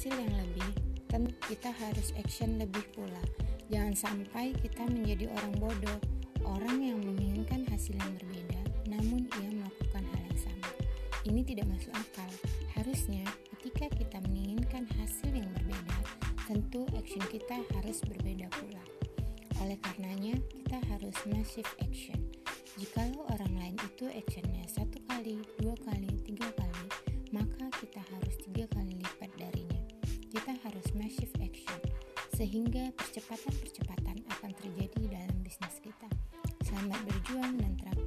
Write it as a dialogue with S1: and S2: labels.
S1: hasil yang lebih, tentu kita harus action lebih pula. Jangan sampai kita menjadi orang bodoh, orang yang menginginkan hasil yang berbeda, namun ia melakukan hal yang sama. Ini tidak masuk akal. Harusnya ketika kita menginginkan hasil yang berbeda, tentu action kita harus berbeda pula. Oleh karenanya, kita harus massive action. Jikalau orang lain itu actionnya satu kali, harus massive action, sehingga percepatan-percepatan akan terjadi dalam bisnis kita. Selamat berjuang dan massive